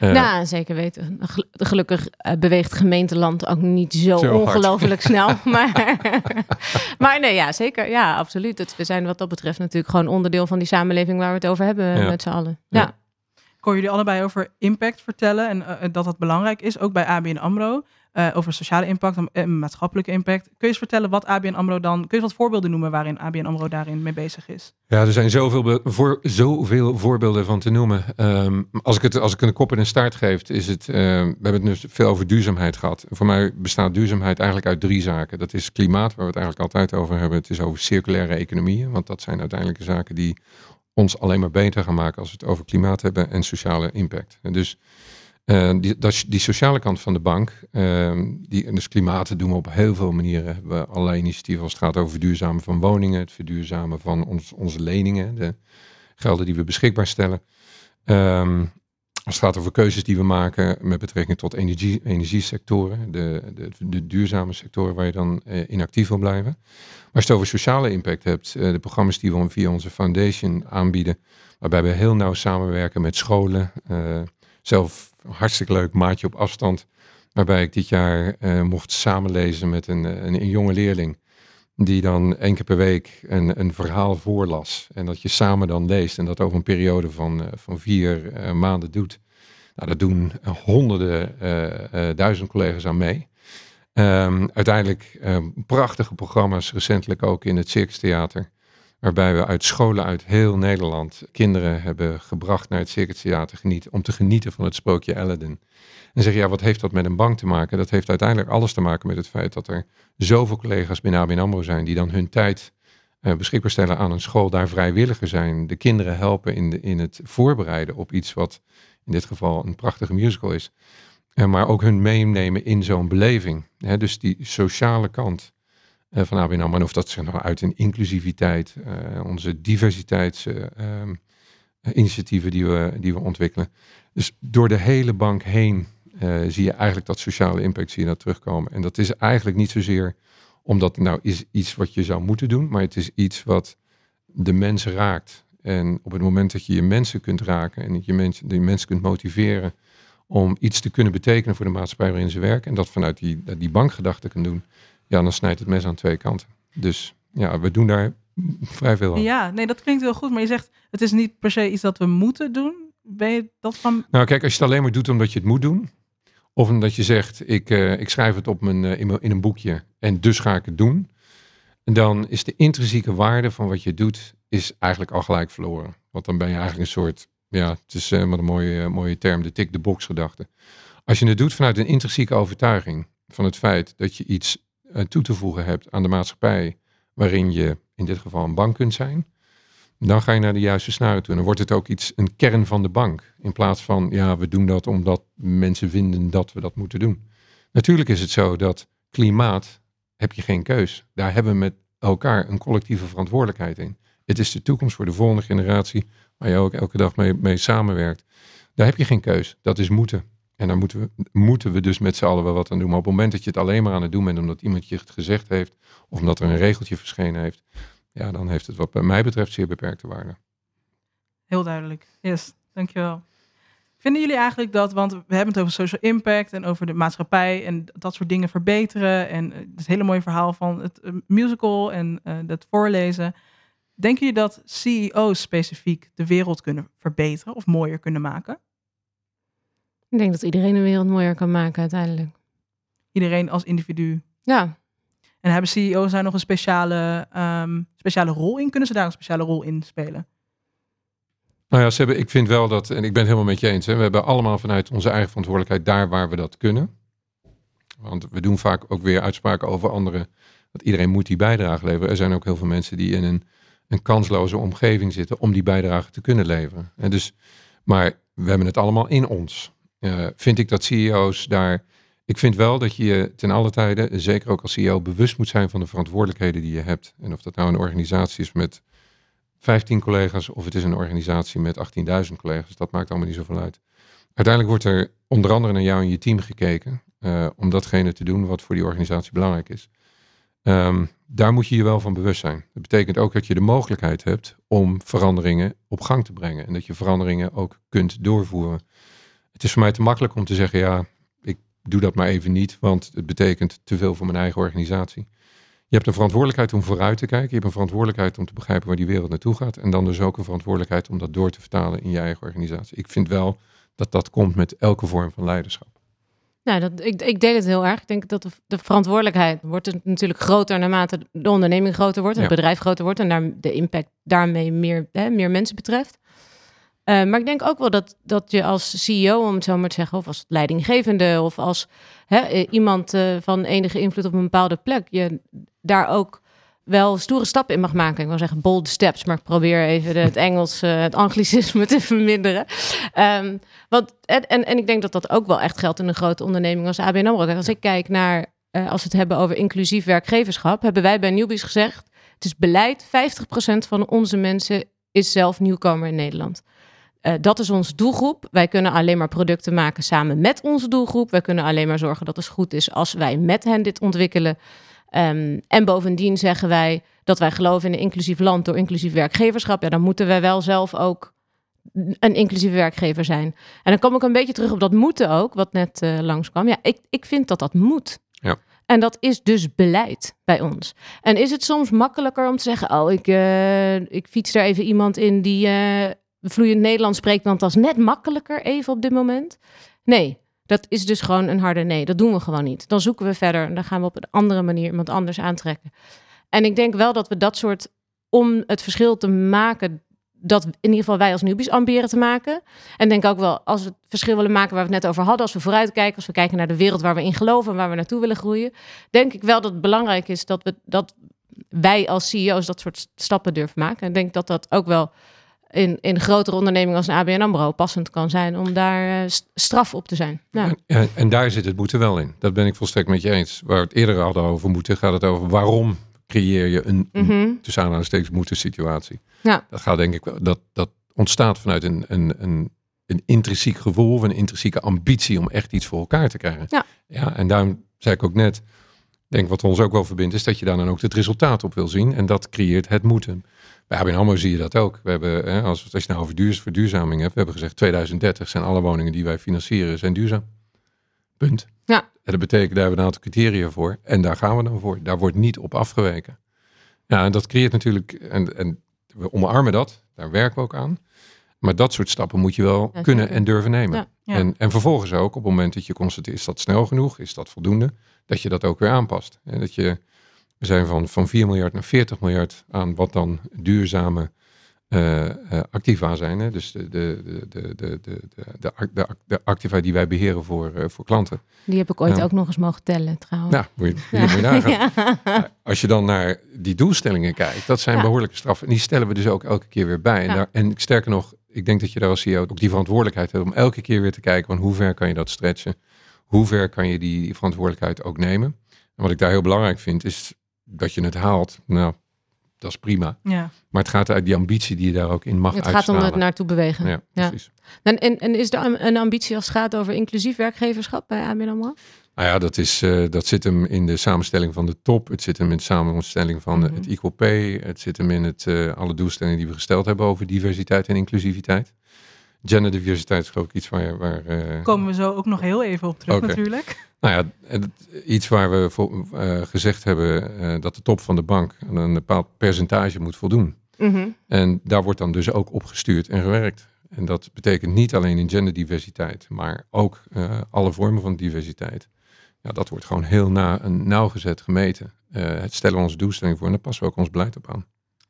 Uh, nou, zeker weten. Gelukkig uh, beweegt gemeenteland ook niet zo, zo ongelooflijk snel. Maar, maar nee, ja, zeker. Ja, absoluut. Het, we zijn wat dat betreft natuurlijk gewoon onderdeel van die samenleving waar we het over hebben ja. met z'n allen. Ja. ja. Ik hoor jullie allebei over impact vertellen en uh, dat dat belangrijk is, ook bij ABN AMRO. Uh, over sociale impact en maatschappelijke impact. Kun je eens vertellen wat ABN AMRO dan... Kun je wat voorbeelden noemen waarin ABN AMRO daarin mee bezig is? Ja, er zijn zoveel, voor, zoveel voorbeelden van te noemen. Um, als, ik het, als ik een kop en een staart geef, is het... Uh, we hebben het nu veel over duurzaamheid gehad. Voor mij bestaat duurzaamheid eigenlijk uit drie zaken. Dat is klimaat, waar we het eigenlijk altijd over hebben. Het is over circulaire economieën, want dat zijn uiteindelijk de zaken die ons alleen maar beter gaan maken als we het over klimaat hebben en sociale impact. En dus uh, die, die sociale kant van de bank, uh, die, dus klimaat doen we op heel veel manieren. Hebben we allerlei initiatieven als het gaat over verduurzamen van woningen, het verduurzamen van ons, onze leningen, de gelden die we beschikbaar stellen. Um, als het gaat over keuzes die we maken met betrekking tot energie, energiesectoren, de, de, de duurzame sectoren waar je dan in actief wil blijven. Maar als je het over sociale impact hebt, uh, de programma's die we via onze foundation aanbieden, waarbij we heel nauw samenwerken met scholen, zelf hartstikke leuk maatje op afstand. Waarbij ik dit jaar uh, mocht samenlezen met een, een, een, jonge leerling. Die dan één keer per week een, een verhaal voorlas. En dat je samen dan leest. En dat over een periode van, uh, van vier maanden doet. Nou, dat doen honderden, duizend collega's aan mee. Um, uiteindelijk prachtige programma's, recentelijk ook in het Circus Theater. Waarbij we uit scholen uit heel Nederland kinderen hebben gebracht naar het Circus Theater genieten, om te genieten van het sprookje Aladdin. En zeg ja, wat heeft dat met een bank te maken? Dat heeft uiteindelijk alles te maken met het feit dat er zoveel collega's binnen ABN AMRO zijn die dan hun tijd uh, beschikbaar stellen aan een school, daar vrijwilliger zijn, de kinderen helpen in, de, in het voorbereiden op iets wat in dit geval een prachtige musical is. Uh, maar ook hun meenemen in zo'n beleving. Hè, dus die sociale kant van ABN AMRO. Of dat zich nou uit in inclusiviteit, uh, onze diversiteitsinitiatieven die, we, die we ontwikkelen. Dus door de hele bank heen zie je eigenlijk dat sociale impact zie dat terugkomen. En dat is eigenlijk niet zozeer omdat nou is iets wat je zou moeten doen, maar het is iets wat de mensen raakt. En op het moment dat je je mensen kunt raken en dat je mensen, die mensen kunt motiveren om iets te kunnen betekenen voor de maatschappij waarin ze werken, en dat vanuit die, die bankgedachte kan doen, ja, dan snijdt het mes aan twee kanten. Dus ja, we doen daar vrij veel aan. Ja, nee, dat klinkt heel goed, maar je zegt het is niet per se iets dat we moeten doen. Ben je dat van? Nou, kijk, als je het alleen maar doet omdat je het moet doen, of omdat je zegt, ik, uh, ik schrijf het op mijn, uh, in, mijn, in een boekje en dus ga ik het doen. Dan is de intrinsieke waarde van wat je doet, is eigenlijk al gelijk verloren. Want dan ben je eigenlijk een soort, ja, het is uh, wat een mooie, mooie term, de tick-the-box gedachte. Als je het doet vanuit een intrinsieke overtuiging van het feit dat je iets toe te voegen hebt aan de maatschappij, waarin je in dit geval een bank kunt zijn, dan ga je naar de juiste snaren toe. En dan wordt het ook iets, een kern van de bank. In plaats van, ja, we doen dat omdat mensen vinden dat we dat moeten doen. Natuurlijk is het zo dat klimaat, heb je geen keus. Daar hebben we met elkaar een collectieve verantwoordelijkheid in. Het is de toekomst voor de volgende generatie, waar je ook elke dag mee, mee samenwerkt. Daar heb je geen keus. Dat is moeten. En daar moeten we, moeten we dus met z'n allen wel wat aan doen. Maar op het moment dat je het alleen maar aan het doen bent omdat iemand je het gezegd heeft, of omdat er een regeltje verschenen heeft, ja, dan heeft het wat bij mij betreft zeer beperkte waarde. Heel duidelijk. Yes, dankjewel. Vinden jullie eigenlijk dat, want we hebben het over social impact en over de maatschappij en dat soort dingen verbeteren en het hele mooie verhaal van het eh, musical en uh, het voorlezen. Denken jullie dat CEO's specifiek de wereld kunnen verbeteren of mooier kunnen maken? Ik denk dat iedereen de wereld mooier kan maken uiteindelijk. Iedereen als individu. Ja. En hebben CEO's daar nog een speciale, um, speciale rol in? Kunnen ze daar een speciale rol in spelen? Nou ja, ze hebben, ik vind wel dat, en ik ben het helemaal met je eens, hè, we hebben allemaal vanuit onze eigen verantwoordelijkheid daar waar we dat kunnen. Want we doen vaak ook weer uitspraken over anderen, dat iedereen moet die bijdrage leveren. Er zijn ook heel veel mensen die in een, een kansloze omgeving zitten om die bijdrage te kunnen leveren. En dus, maar we hebben het allemaal in ons. Uh, vind ik dat CEO's daar ik vind wel dat je je ten alle tijde, zeker ook als CEO, bewust moet zijn van de verantwoordelijkheden die je hebt. En of dat nou een organisatie is met 15 collega's of het is een organisatie met 18.000 collega's, dat maakt allemaal niet zoveel uit. Uiteindelijk wordt er onder andere naar jou en je team gekeken uh, om datgene te doen wat voor die organisatie belangrijk is. Um, daar moet je je wel van bewust zijn. Dat betekent ook dat je de mogelijkheid hebt om veranderingen op gang te brengen en dat je veranderingen ook kunt doorvoeren. Het is voor mij te makkelijk om te zeggen, ja, doe dat maar even niet, want het betekent te veel voor mijn eigen organisatie. Je hebt een verantwoordelijkheid om vooruit te kijken. Je hebt een verantwoordelijkheid om te begrijpen waar die wereld naartoe gaat. En dan dus ook een verantwoordelijkheid om dat door te vertalen in je eigen organisatie. Ik vind wel dat dat komt met elke vorm van leiderschap. Nou, dat, ik, ik deel het heel erg. Ik denk dat de, de verantwoordelijkheid wordt natuurlijk groter naarmate de onderneming groter wordt, het bedrijf groter wordt en daar, de impact daarmee meer, hè, meer mensen betreft. Uh, maar ik denk ook wel dat, dat je als CEO, om het zo maar te zeggen, of als leidinggevende of als hè, eh, iemand uh, van enige invloed op een bepaalde plek, je daar ook wel stoere stappen in mag maken. Ik wil zeggen bold steps, maar ik probeer even het Engels, het anglicisme te verminderen. Um, want, en, en, ik denk dat dat ook wel echt geldt in een grote onderneming als ABN AMRO. Als ik kijk naar, als we het hebben over inclusief werkgeverschap, hebben wij bij Newbies gezegd, het is beleid, 50% van onze mensen is zelf nieuwkomer in Nederland. Uh, dat is onze doelgroep. Wij kunnen alleen maar producten maken samen met onze doelgroep. Wij kunnen alleen maar zorgen dat het goed is als wij met hen dit ontwikkelen. Um, en bovendien zeggen wij dat wij geloven in een inclusief land door inclusief werkgeverschap. Ja, dan moeten wij wel zelf ook een inclusieve werkgever zijn. En dan kom ik een beetje terug op dat moeten ook, wat net uh, langskwam. Ja, ik, ik vind dat dat moet. Ja. En dat is dus beleid bij ons. En is het soms makkelijker om te zeggen: Oh, ik, uh, ik fiets er even iemand in die uh, vloeiend Nederlands spreekt, want dat net makkelijker even op dit moment. Nee, dat is dus gewoon een harde nee. Dat doen we gewoon niet. Dan zoeken we verder en dan gaan we op een andere manier iemand anders aantrekken. En ik denk wel dat we dat soort, om het verschil te maken, dat in ieder geval wij als newbies ambiëren te maken. En denk ook wel, als we het verschil willen maken waar we het net over hadden, als we vooruitkijken, als we kijken naar de wereld waar we in geloven en waar we naartoe willen groeien, denk ik wel dat het belangrijk is dat we dat wij als CEO's dat soort stappen durven maken. En denk dat dat ook wel in, in grotere ondernemingen als een ABN AMRO passend kan zijn om daar uh, straf op te zijn. Ja. En, en, daar zit het moeten wel in. Dat ben ik volstrekt met je eens. Waar we het eerder hadden over moeten, gaat het over waarom creëer je een, mm -hmm. tussen aanhalingstekens moeten situatie. Ja. Dat gaat denk ik wel, dat, dat ontstaat vanuit een, een, een, een intrinsiek gevoel, een intrinsieke ambitie om echt iets voor elkaar te krijgen. Ja. ja en daarom zei ik ook net, denk wat ons ook wel verbindt, is dat je daar dan ook het resultaat op wil zien. En dat creëert het moeten. Bij ABN AMRO zie je dat ook. We hebben, hè, als, als je nou over duur, verduurzaming hebt, we hebben gezegd 2030 zijn alle woningen die wij financieren zijn duurzaam. Punt. Ja. En dat betekent, daar hebben we een aantal criteria voor. En daar gaan we dan voor. Daar wordt niet op afgeweken. Ja, en dat creëert natuurlijk, en, en we omarmen dat, daar werken we ook aan. Maar dat soort stappen moet je wel Ja, kunnen en durven nemen. Ja. Ja. En, en vervolgens ook, op het moment dat je constateert, is dat snel genoeg? Is dat voldoende? dat je dat ook weer aanpast. En dat je, we zijn van, van 4 miljard naar 40 miljard aan wat dan duurzame eh, eh, activa zijn. Hè? Dus de, de, de, de, de, de, de, activa die wij beheren voor, eh, voor klanten. Die heb ik ooit ook nog eens mogen tellen trouwens. Nou, moet je, ja. moet je Als je dan naar die doelstellingen kijkt, dat zijn behoorlijke straffen. En die stellen we dus ook elke keer weer bij. En, daar, en sterker nog, ik denk dat je daar als CEO ook die verantwoordelijkheid hebt om elke keer weer te kijken van hoe ver kan je dat stretchen. Hoe ver kan je die verantwoordelijkheid ook nemen? En wat ik daar heel belangrijk vind, is dat je het haalt. Nou, dat is prima. Ja. Maar het gaat uit die ambitie die je daar ook in mag Het gaat om het naartoe bewegen. Ja, Ja. precies. En, en, en is er een ambitie als het gaat over inclusief werkgeverschap bij ABN AMRO? Nou ja, dat, is, eh, dat zit hem in de samenstelling van de top. Het zit hem in de samenstelling van Mhm. het Equal Pay. Het zit hem in het, eh, alle doelstellingen die we gesteld hebben over diversiteit en inclusiviteit. Genderdiversiteit is geloof ik iets waar... waar eh, Komen we zo ook nog heel even op terug natuurlijk. nou ja, iets waar we voor, eh, gezegd hebben eh, dat de top van de bank aan een bepaald percentage moet voldoen. Mhm. En daar wordt dan dus ook op gestuurd en gewerkt. En dat betekent niet alleen in genderdiversiteit, maar ook eh, alle vormen van diversiteit. Ja, dat wordt gewoon heel na, nauwgezet gemeten. Eh, het stellen we onze doelstelling voor en daar passen we ook ons beleid op aan.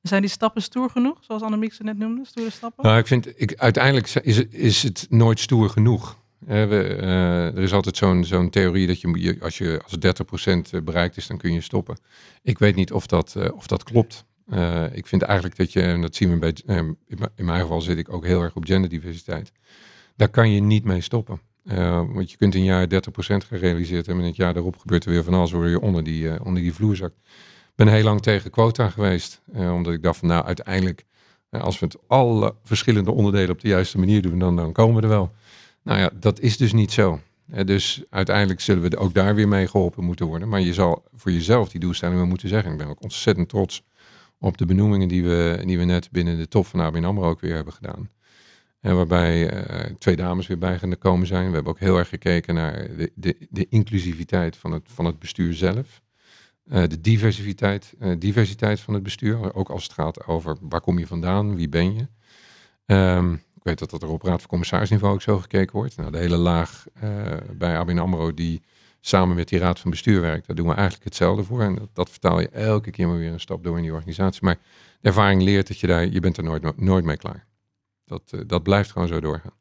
Zijn die stappen stoer genoeg, zoals Annemiek ze net noemde? Stoere stappen? Nou, ik vind, ik, uiteindelijk is is het nooit stoer genoeg. Eh, we, eh, er is altijd zo'n zo'n theorie dat je, als je als 30% bereikt is, dan kun je stoppen. Ik weet niet of dat, eh, of dat klopt. Eh, ik vind eigenlijk dat je, en dat zien we bij, eh, in mijn- geval zit ik ook heel erg op genderdiversiteit. Daar kan je niet mee stoppen. Eh, want je kunt een jaar 30% gerealiseerd hebben en het jaar daarop gebeurt er weer van alles, waar je onder die, eh, onder die vloer zakt. Ben heel lang tegen quota geweest, eh, omdat ik dacht van nou uiteindelijk, eh, als we het alle verschillende onderdelen op de juiste manier doen, dan, komen we er wel. Nou ja, dat is dus niet zo. Eh, dus uiteindelijk zullen we ook daar weer mee geholpen moeten worden. Maar je zal voor jezelf die doelstellingen moeten zeggen. Ik ben ook ontzettend trots op de benoemingen die we, die we net binnen de top van ABN AMRO ook weer hebben gedaan. En waarbij twee dames weer bij gaan komen zijn. We hebben ook heel erg gekeken naar de, de, de inclusiviteit van het, van het bestuur zelf. Eh, de diversiteit, eh, diversiteit van het bestuur. Ook als het gaat over waar kom je vandaan, wie ben je. Ehm, ik weet dat dat er op raad van commissarisniveau ook zo gekeken wordt. Nou, de hele laag eh, bij ABN AMRO die samen met die raad van bestuur werkt, daar doen we eigenlijk hetzelfde voor. En dat, vertaal je elke keer maar weer een stap door in die organisatie. Maar de ervaring leert dat je daar, je bent er nooit, nooit mee klaar. Dat, dat blijft gewoon zo doorgaan.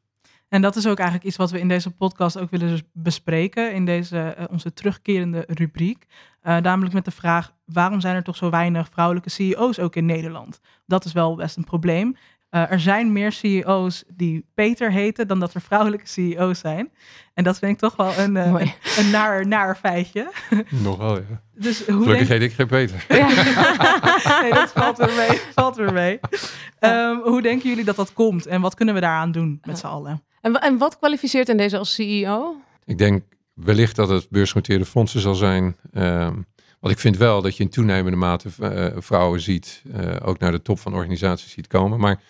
En dat is ook eigenlijk iets wat we in deze podcast ook willen bespreken. In deze eh, onze terugkerende rubriek. Eh, namelijk met de vraag: waarom zijn er toch zo weinig vrouwelijke CEO's ook in Nederland? Dat is wel best een probleem. Eh, er zijn meer CEO's die Peter heten dan dat er vrouwelijke CEO's zijn. En dat vind ik toch wel een, Mooi. een, naar, naar feitje. Nogal, ja. Dus hoe Gelukkig denk... heet ik geen Peter. nee, dat valt er mee. Valt er mee. Ehm, hoe denken jullie dat dat komt? En wat kunnen we daaraan doen met z'n allen? En, en wat kwalificeert in deze als CEO? Ik denk wellicht dat het beursgenoteerde fondsen zal zijn. Ehm, want ik vind wel dat je in toenemende mate eh, vrouwen ziet, eh, ook naar de top van organisaties ziet komen. Maar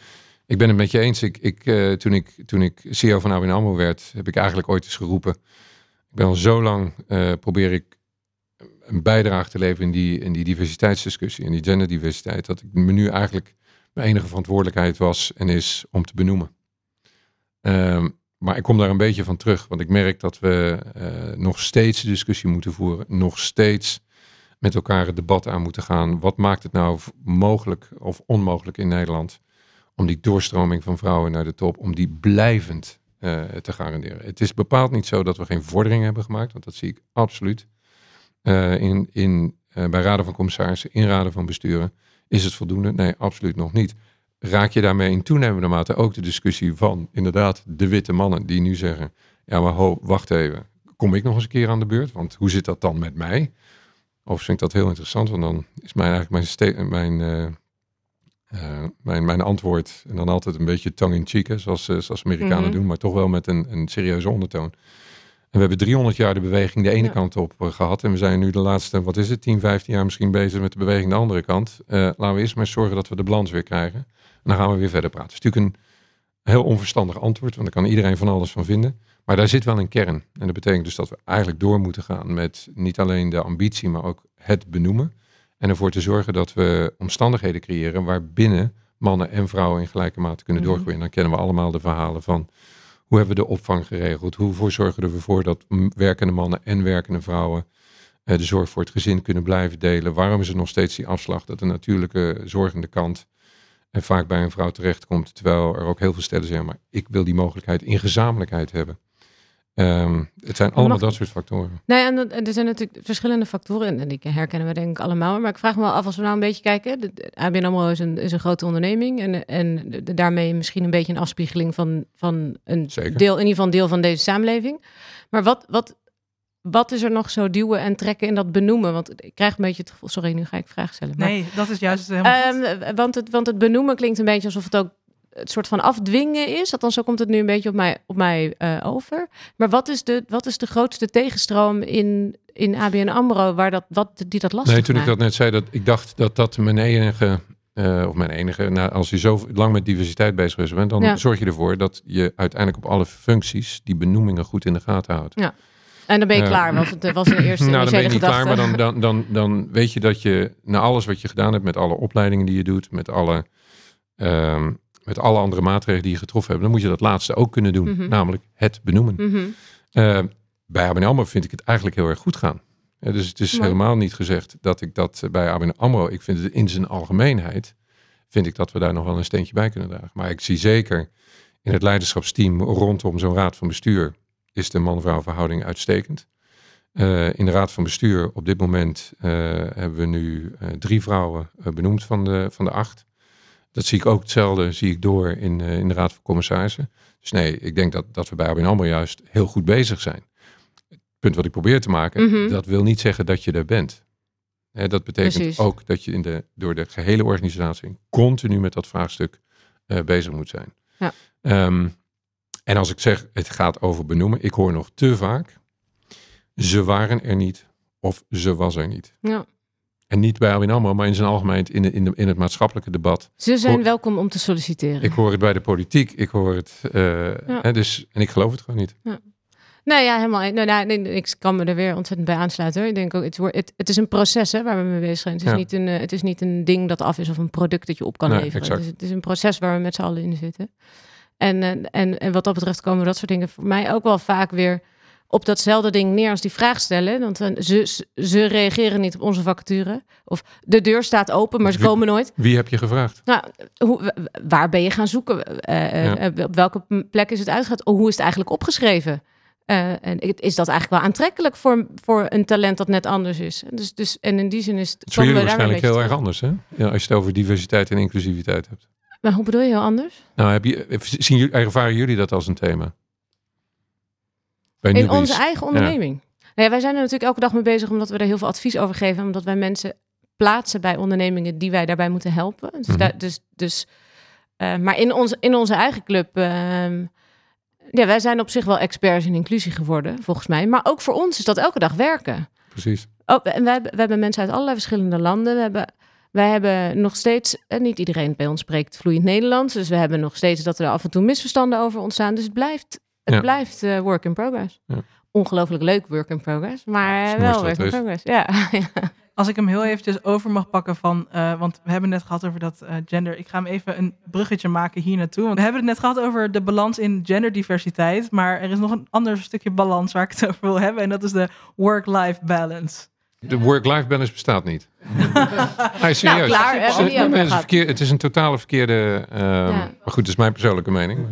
ik ben het met je eens. Ik, ik, eh, toen, ik, toen ik CEO van ABN AMRO werd, heb ik eigenlijk ooit eens geroepen. Ik ben al zo lang, probeer ik een bijdrage te leveren in die, in die diversiteitsdiscussie, in die genderdiversiteit. Dat ik me nu eigenlijk mijn enige verantwoordelijkheid was en is om te benoemen. Ehm, maar ik kom daar een beetje van terug, want ik merk dat we eh, nog steeds de discussie moeten voeren, nog steeds met elkaar het debat aan moeten gaan. Wat maakt het nou mogelijk of onmogelijk in Nederland om die doorstroming van vrouwen naar de top, om die blijvend eh, te garanderen? Het is bepaald niet zo dat we geen vorderingen hebben gemaakt, want dat zie ik absoluut. Eh, in, in, bij raden van commissarissen, in raden van besturen, is het voldoende? Nee, absoluut nog niet raak je daarmee in toenemende mate ook de discussie van inderdaad de witte mannen die nu zeggen, ja maar ho, wacht even, kom ik nog eens een keer aan de beurt? Want hoe zit dat dan met mij? Of vind ik dat heel interessant, want dan is mijn, eigenlijk mijn, mijn, eh, eh, mijn, mijn antwoord en dan altijd een beetje tongue in cheek, hè, zoals, eh, zoals Amerikanen Mhm. doen, maar toch wel met een, een serieuze ondertoon. En we hebben 300 jaar de beweging de ene Ja. kant op eh, gehad. En we zijn nu de laatste, wat is het, 10, 15 jaar misschien bezig met de beweging de andere kant. Eh, laten we eerst maar zorgen dat we de balans weer krijgen. En dan gaan we weer verder praten. Het is natuurlijk een heel onverstandig antwoord, want daar kan iedereen van alles van vinden. Maar daar zit wel een kern. En dat betekent dus dat we eigenlijk door moeten gaan met niet alleen de ambitie, maar ook het benoemen. En ervoor te zorgen dat we omstandigheden creëren waarbinnen mannen en vrouwen in gelijke mate kunnen Mhm. doorgroeien. Dan kennen we allemaal de verhalen van hoe hebben we de opvang geregeld? Hoe zorgen we ervoor dat werkende mannen en werkende vrouwen eh, de zorg voor het gezin kunnen blijven delen? Waarom is er nog steeds die afslag dat de natuurlijke zorgende kant en vaak bij een vrouw terechtkomt, terwijl er ook heel veel stellen zeggen, maar ik wil die mogelijkheid in gezamenlijkheid hebben. Ehm, het zijn allemaal dat soort factoren. Nou ja, en er zijn natuurlijk verschillende factoren. En die herkennen we denk ik allemaal. Maar ik vraag me wel af, als we nou een beetje kijken. De, de ABN AMRO is een, is een grote onderneming. En, en de- de- daarmee misschien een beetje een afspiegeling van, van een Zeker. deel, in ieder geval een deel van deze samenleving. Maar wat, wat, wat is er nog zo duwen en trekken in dat benoemen? Want ik krijg een beetje het gevoel... Sorry, nu ga ik vragen stellen. Maar, Nee, dat is juist helemaal. Ehm, want, het, want het benoemen klinkt een beetje alsof het ook het soort van afdwingen is. Althans, zo komt het nu een beetje op mij, op mij eh, over. Maar wat is, de, wat is de grootste tegenstroom in, in ABN AMRO waar dat, wat, die dat lastig Nee, toen ik dat net zei, dat ik dacht dat dat mijn enige, eh, of mijn enige, nou, als je zo lang met diversiteit bezig bent, dan Ja. zorg je ervoor dat je uiteindelijk op alle functies die benoemingen goed in de gaten houdt. En dan ben je Eh, klaar, want het was een eerste nou, dan ben je niet klaar, maar dan, dan, dan, dan weet je dat je na alles wat je gedaan hebt, met alle opleidingen die je doet, met alle, ehm, met alle andere maatregelen die je getroffen hebt, dan moet je dat laatste ook kunnen doen, Mhm. namelijk het benoemen. Mhm. Eh, bij ABN AMRO vind ik het eigenlijk heel erg goed gaan. Eh, dus het is Mooi. helemaal niet gezegd dat ik dat eh, bij ABN AMRO, ik vind het in zijn algemeenheid, vind ik dat we daar nog wel een steentje bij kunnen dragen. Maar ik zie zeker in het leiderschapsteam rondom zo'n raad van bestuur is de man-vrouw verhouding uitstekend. In de raad van bestuur op dit moment hebben we nu drie vrouwen benoemd van de, van de acht. Dat zie ik ook hetzelfde, zie ik door in, eh, in de raad van commissarissen. Dus nee, ik denk dat, dat we bij ABN AMRO juist heel goed bezig zijn. Het punt wat ik probeer te maken, Mhm. dat wil niet zeggen dat je er bent. Hè, dat betekent Precies. ook dat je in de, door de gehele organisatie continu met dat vraagstuk eh, bezig moet zijn. Ja. Ehm, en als ik zeg, het gaat over benoemen, ik hoor nog te vaak, ze waren er niet of ze was er niet. Ja. En niet bij ABN AMRO, maar in zijn algemeen in, de, in, de, in het maatschappelijke debat. Ze zijn Hoor- welkom om te solliciteren. Ik hoor het bij de politiek, ik hoor het, eh, hè, dus, en ik geloof het gewoon niet. Nou ja, helemaal. Nou, nou, nee, ik kan me er weer ontzettend bij aansluiten. Hoor. Ik denk ook, het, het, het is een proces hè, waar we mee bezig zijn. Het is, Ja. niet een, eh, het is niet een ding dat af is of een product dat je op kan Nee, leveren. Het is, het is een proces waar we met z'n allen in zitten. En, eh, en, en wat dat betreft komen dat soort dingen voor mij ook wel vaak weer op datzelfde ding neer als die vraag stellen. Want eh, ze, ze, reageren niet op onze vacature. Of de deur staat open, maar ze Wie- komen nooit. Wie heb je gevraagd? Nou, hoe, waar ben je gaan zoeken? Eh, eh, Ja. op welke plek is het uitgegaan? Oh, hoe is het eigenlijk opgeschreven? En is dat eigenlijk wel aantrekkelijk voor, voor een talent dat net anders is? Dus, dus, en in die zin is het. Het waarschijnlijk heel erg anders, hè? Ja, als je het over diversiteit en inclusiviteit hebt. Maar hoe bedoel je heel anders? Nou, heb je, zien jullie, ervaren jullie dat als een thema? In onze eigen onderneming. Nou ja, wij zijn er natuurlijk elke dag mee bezig omdat we er heel veel advies over geven. Omdat wij mensen plaatsen bij ondernemingen die wij daarbij moeten helpen. Dus, Mhm. daar- dus, dus, eh, maar in, ons, in onze eigen club. ehm, ja, wij zijn op zich wel experts in inclusie geworden, volgens mij. Maar ook voor ons is dat elke dag werken. Precies. Oh, en wij, hebben- we hebben mensen uit allerlei verschillende landen. We hebben, wij hebben nog steeds, en niet iedereen bij ons spreekt vloeiend Nederlands. Dus we hebben nog steeds dat er af en toe misverstanden over ontstaan. Dus het blijft, het Ja. blijft eh, work in progress. Ja. Ongelooflijk leuk work in progress, maar eh, het wel work in is. progress. Ja. Als ik hem heel eventjes over mag pakken van, eh, want we hebben het net gehad over dat eh, gender. Ik ga hem even een bruggetje maken hier naartoe. Want we hebben het net gehad over de balans in genderdiversiteit. Maar er is nog een ander stukje balans waar ik het over wil hebben. En dat is de work-life balance. De work-life balance bestaat niet. Hij is Nou, serieus. klaar, hebben we Het is- het, is gehad. verkeer- het is een totale verkeerde... ehm, Ja. Maar goed, dat is mijn persoonlijke mening.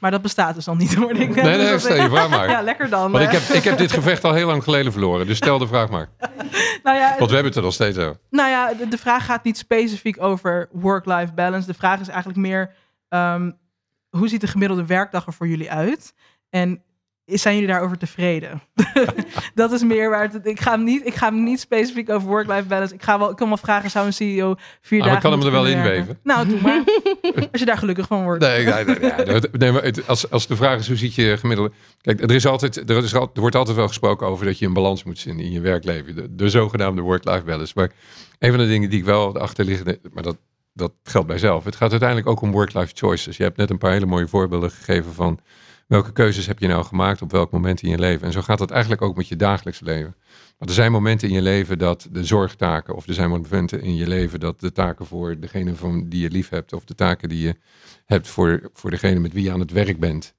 Maar dat bestaat dus al niet hoor. Ik Nee, nee, stel je vraag maar. Ja, lekker dan. Want ik eh. heb, ik heb dit gevecht al heel lang geleden verloren. Dus stel de vraag maar. nou ja, Want we hebben het er nog steeds over. Nou ja, de, de vraag gaat niet specifiek over work-life balance. De vraag is eigenlijk meer: ehm, hoe ziet de gemiddelde werkdag er voor jullie uit? En zijn jullie daarover tevreden? dat is meer waar het, ik ga hem niet, ik ga hem niet specifiek over work-life balance. Ik ga wel, ik kan wel vragen, zou een CEO vier Maar dagen ik kan hem er wel moeten in werken? weven. Nou, doe maar. Als je daar gelukkig van wordt. Nee, nee, nee, nee, nee, maar het- als, als de vraag is hoe ziet je gemiddelde... Kijk, er, is altijd, er, is, er wordt altijd wel gesproken over dat je een balans moet vinden in je werkleven. De, de zogenaamde work-life balance. Maar een van de dingen die ik wel achterliggende... Maar dat, dat geldt bij zelf. Het gaat uiteindelijk ook om work-life choices. Je hebt net een paar hele mooie voorbeelden gegeven van... Welke keuzes heb je nou gemaakt op welk moment in je leven? En zo gaat het eigenlijk ook met je dagelijks leven. Want er zijn momenten in je leven dat de zorgtaken, of er zijn momenten in je leven dat de taken voor degene van die je lief hebt, of de taken die je hebt voor, voor degene met wie je aan het werk bent,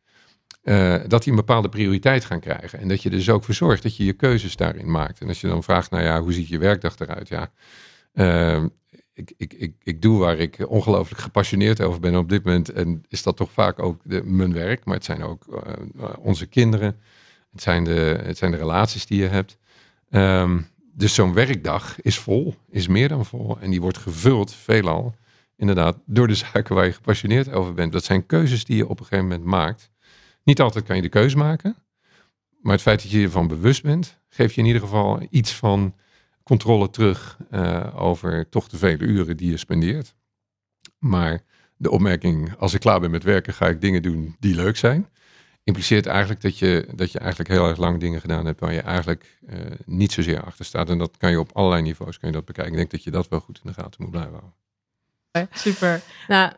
eh, dat die een bepaalde prioriteit gaan krijgen. En dat je dus ook voor zorgt dat je je keuzes daarin maakt. En als je dan vraagt, nou ja, hoe ziet je werkdag eruit? Ja, eh, ik, ik, ik, ik doe waar ik ongelooflijk gepassioneerd over ben op dit moment. En is dat toch vaak ook de, mijn werk, maar het zijn ook eh, onze kinderen. Het zijn, de, het zijn de relaties die je hebt. Ehm, dus zo'n werkdag is vol, is meer dan vol. En die wordt gevuld, veelal, inderdaad, door de zaken waar je gepassioneerd over bent. Dat zijn keuzes die je op een gegeven moment maakt. Niet altijd kan je de keus maken. Maar het feit dat je ervan bewust bent, geeft je in ieder geval iets van controle terug eh, over toch de vele uren die je spendeert. Maar de opmerking, als ik klaar ben met werken, ga ik dingen doen die leuk zijn. Impliceert eigenlijk dat je, dat je eigenlijk heel erg lang dingen gedaan hebt waar je eigenlijk eh, niet zozeer achter staat. En dat kan je op allerlei niveaus kan je dat bekijken. Ik denk dat je dat wel goed in de gaten moet blijven houden. Super. Nou,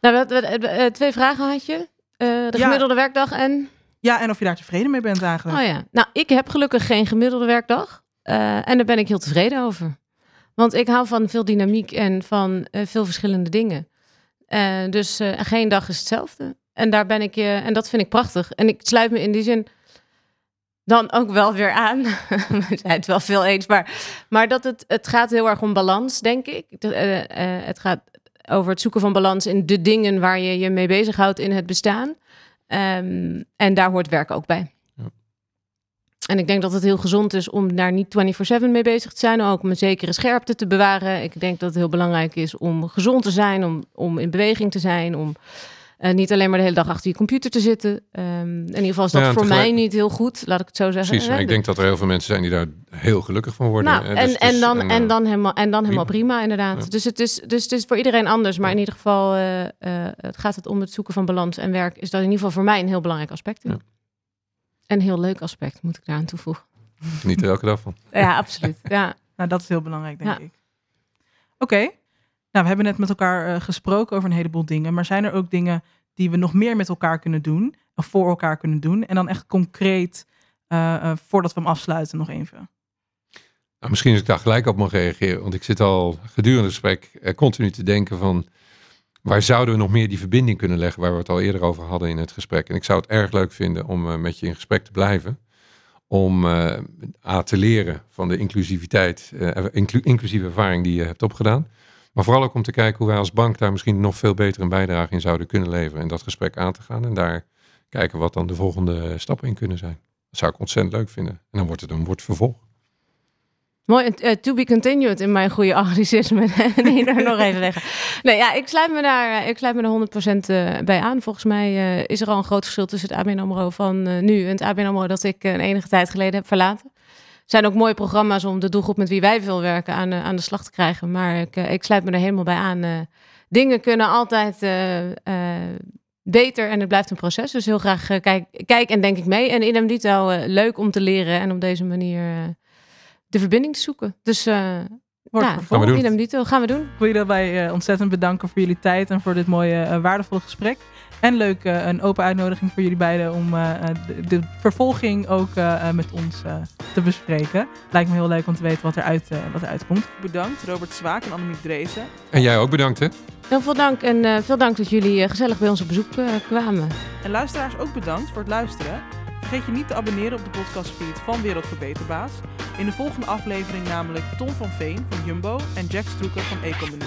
nou eh, twee vragen had je. Eh, de Ja. gemiddelde werkdag en... Ja, en of je daar tevreden mee bent eigenlijk. Oh ja. Nou, ik heb gelukkig geen gemiddelde werkdag. Eh, en daar ben ik heel tevreden over. Want ik hou van veel dynamiek en van eh, veel verschillende dingen. Eh, dus geen dag is hetzelfde. En daar ben ik, eh, en dat vind ik prachtig. En ik sluit me in die zin dan ook wel weer aan. We zijn het wel veel eens, maar, maar dat het, het gaat heel erg om balans, denk ik. Het gaat over het zoeken van balans in de dingen waar je je mee bezighoudt in het bestaan. Ehm, en daar hoort werk ook bij. Ja. En ik denk dat het heel gezond is om daar niet 24/7 mee bezig te zijn, ook om een zekere scherpte te bewaren. Ik denk dat het heel belangrijk is om gezond te zijn, om, om in beweging te zijn, om eh, niet alleen maar de hele dag achter je computer te zitten. Ehm, in ieder geval is dat Ja, voor tegelijk- mij niet heel goed, laat ik het zo zeggen. Precies, ik denk dat er heel veel mensen zijn die daar heel gelukkig van worden. Nou, en, dus- en, dus- dan, en, en, eh, dan helemaal, en dan helemaal prima, inderdaad. Ja. Dus, het is, dus het is voor iedereen anders. Maar in ieder geval eh, het gaat het om het zoeken van balans en werk. Is dat in ieder geval voor mij een heel belangrijk aspect. in. Een heel leuk aspect, moet ik daaraan toevoegen. Niet er elke dag van. Ja, absoluut. Ja. Nou, dat is heel belangrijk, denk Ja. ik. Oké. Nou, we hebben net met elkaar eh, gesproken over een heleboel dingen. Maar zijn er ook dingen die we nog meer met elkaar kunnen doen? Of voor elkaar kunnen doen? En dan echt concreet, eh, eh, voordat we hem afsluiten, nog even. Nou, misschien als ik daar gelijk op mag reageren, want ik zit al gedurende het gesprek eh, continu te denken van waar zouden we nog meer die verbinding kunnen leggen waar we het al eerder over hadden in het gesprek. En ik zou het erg leuk vinden om eh, met je in gesprek te blijven, om eh, A, te leren van de inclusiviteit, inclu- inclusieve ervaring die je hebt opgedaan. Maar vooral ook om te kijken hoe wij als bank daar misschien nog veel beter een bijdrage in zouden kunnen leveren en dat gesprek aan te gaan en daar kijken wat dan de volgende stappen in kunnen zijn. Dat zou ik ontzettend leuk vinden. En dan wordt het een wordt vervolg. Mooi, eh, to be continued in mijn goede anglicisme. die er nog even leggen. Nee, ja, ik sluit me daar, eh, ik sluit me er 100% eh, bij aan. Volgens mij is er al een groot verschil tussen het ABN AMRO van nu en het ABN AMRO dat ik een enige tijd geleden heb verlaten. Er zijn ook mooie programma's om de doelgroep met wie wij veel werken aan, aan de slag te krijgen. Maar ik, ik sluit me er helemaal bij aan. dingen kunnen altijd beter en het blijft een proces. Dus heel graag kijk, kijk en denk ik mee. En dito, eh, leuk om te leren en op deze manier de verbinding te zoeken. Dus eh Wordt ja, vervolgd. Gaan we doen. dito, gaan we doen. Ik wil jullie daarbij eh, ontzettend bedanken voor jullie tijd en voor dit mooie, eh, waardevolle gesprek. En leuk, eh, een open uitnodiging voor jullie beiden om eh, eh, de, de vervolging ook eh, eh, met ons eh, te bespreken. Lijkt me heel leuk om te weten wat eruit, eh wat eruit komt. Bedankt Robert Zwaak en Annemiek Dreesen. En jij ook bedankt hè? Heel veel dank en eh, veel dank dat jullie eh, gezellig bij ons op bezoek eh, kwamen. En luisteraars ook bedankt voor het luisteren. Vergeet je niet te abonneren op de podcastfeed van Wereldverbeterbaas. In de volgende aflevering namelijk Tom van Veen van Jumbo en Jack Stroeker van Ecomenu.